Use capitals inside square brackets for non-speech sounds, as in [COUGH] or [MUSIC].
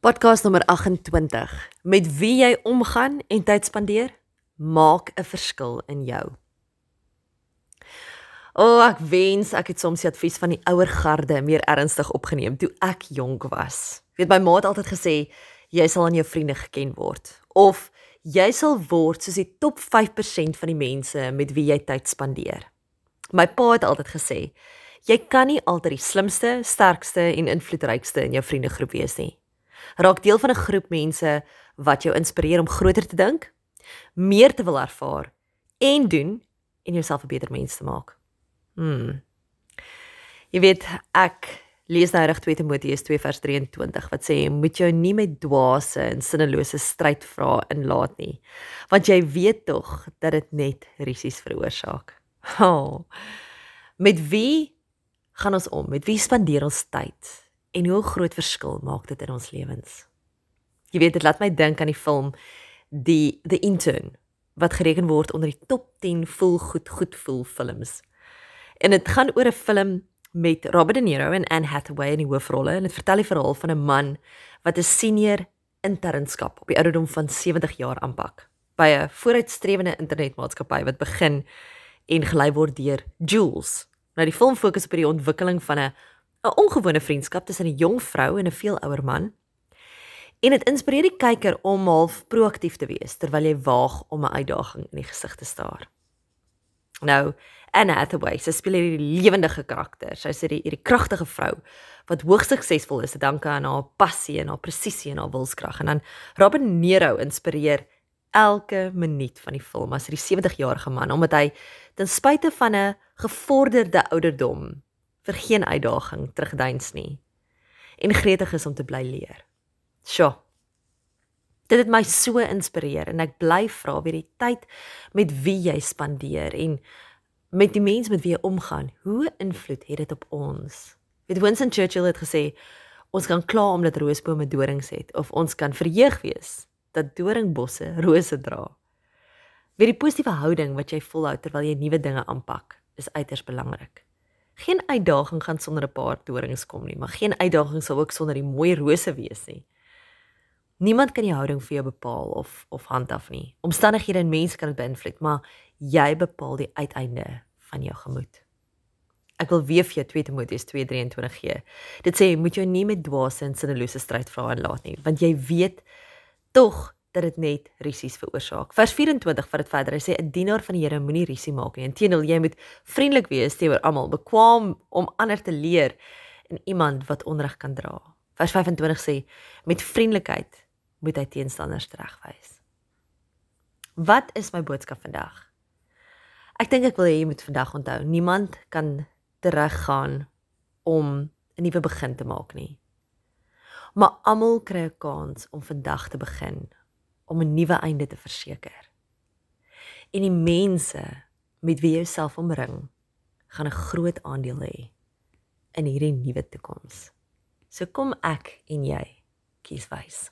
Podcast nommer 28. Met wie jy omgaan en tyd spandeer, maak 'n verskil in jou. O, oh, ek wens ek het soms die advies van die ouer garde meer ernstig opgeneem toe ek jonk was. Weet my ma het altyd gesê jy sal aan jou vriende geken word of jy sal word soos die top 5% van die mense met wie jy tyd spandeer. My pa het altyd gesê jy kan nie altyd die slimste, sterkste en invloedrykste in jou vriendegroep wees nie raak deel van 'n groep mense wat jou inspireer om groter te dink, meer te wil ervaar en doen en jouself 'n beter mens te maak. Hmm. Jy weet, ek lees nou reg 2 Timoteus 2 vers 23 wat sê moet jou nie met dwaase en sinnelose stryd vra inlaat nie, want jy weet tog dat dit net risies veroorsaak. [LAUGHS] Oh. Met wie gaan ons om? Met wie spandeer ons tyd? En hoe groot verskil maak dit in ons lewens. Jy weet dit laat my dink aan die film die The Intern wat gereken word onder die top 10 voel goed goed voel films. En dit gaan oor 'n film met Robert De Niro en Anne Hathaway in die hoofrolle en dit vertel die verhaal van 'n man wat 'n senior internskap op die ouderdom van 70 jaar aanpak by 'n vooruitstrewende internetmaatskappy wat begin en gelei word deur Jules. Nou die film fokus op die ontwikkeling van 'n 'n ongewone vriendskap tussen 'n jong vrou en 'n veel ouer man. En dit inspireer die kyker om half proaktief te wees terwyl jy waag om 'n uitdaging in die gesig te staar. Nou, Anne Hathaway, sy speel hierdie lewendige karakter. Sy is hierdie hierdie kragtige vrou wat hoogs suksesvol is te danke aan haar passie en haar presisie en haar wilskrag. En dan Robert Nero inspireer elke minuut van die film as hierdie 70-jarige man omdat hy ten spyte van 'n gevorderde ouderdom vir geen uitdaging terugduins nie en gretig is om te bly leer. Sjoe. Dit het my so inspireer en ek bly vra wie die tyd met wie jy spandeer en met die mense met wie jy omgaan, hoe invloed het dit op ons? Weet Winston Churchill het gesê ons kan kla omdat roosbome dorings het of ons kan verheug wees dat doringbosse rose dra. Wie die positiewe houding wat jy volhou terwyl jy nuwe dinge aanpak, is uiters belangrik. Geen uitdaging gaan sonder 'n paar dorings kom nie, maar geen uitdaging sal ook sonder die mooi rose wees nie. Niemand kan die houding vir jou bepaal of of handhaf nie. Omstandighede en mense kan dit beïnvloed, maar jy bepaal die uiteinde van jou gemoed. Ek wil weer vir jou 2 Timoteus 2:23 gee. Dit sê jy moet jou nie met dwaase en sinnelose stryd vra en laat nie, want jy weet tog dat dit net risies veroorsaak. Vers 24 vat dit verder. Hy sê 'n dienaar van die Here moenie risie maak nie. Inteendeel, jy moet vriendelik wees teenoor almal, bekwam om ander te leer en iemand wat onreg kan dra. Vers 25 sê met vriendelikheid moet hy teenstanders regwys. Wat is my boodskap vandag? Ek dink ek wil hê jy moet vandag onthou, niemand kan teruggaan om 'n nuwe begin te maak nie. Maar almal kry 'n kans om vandag te begin om 'n nuwe einde te verseker. En die mense met wie jy jouself omring, gaan 'n groot aandeel hê in hierdie nuwe toekoms. So kom ek en jy kies wys.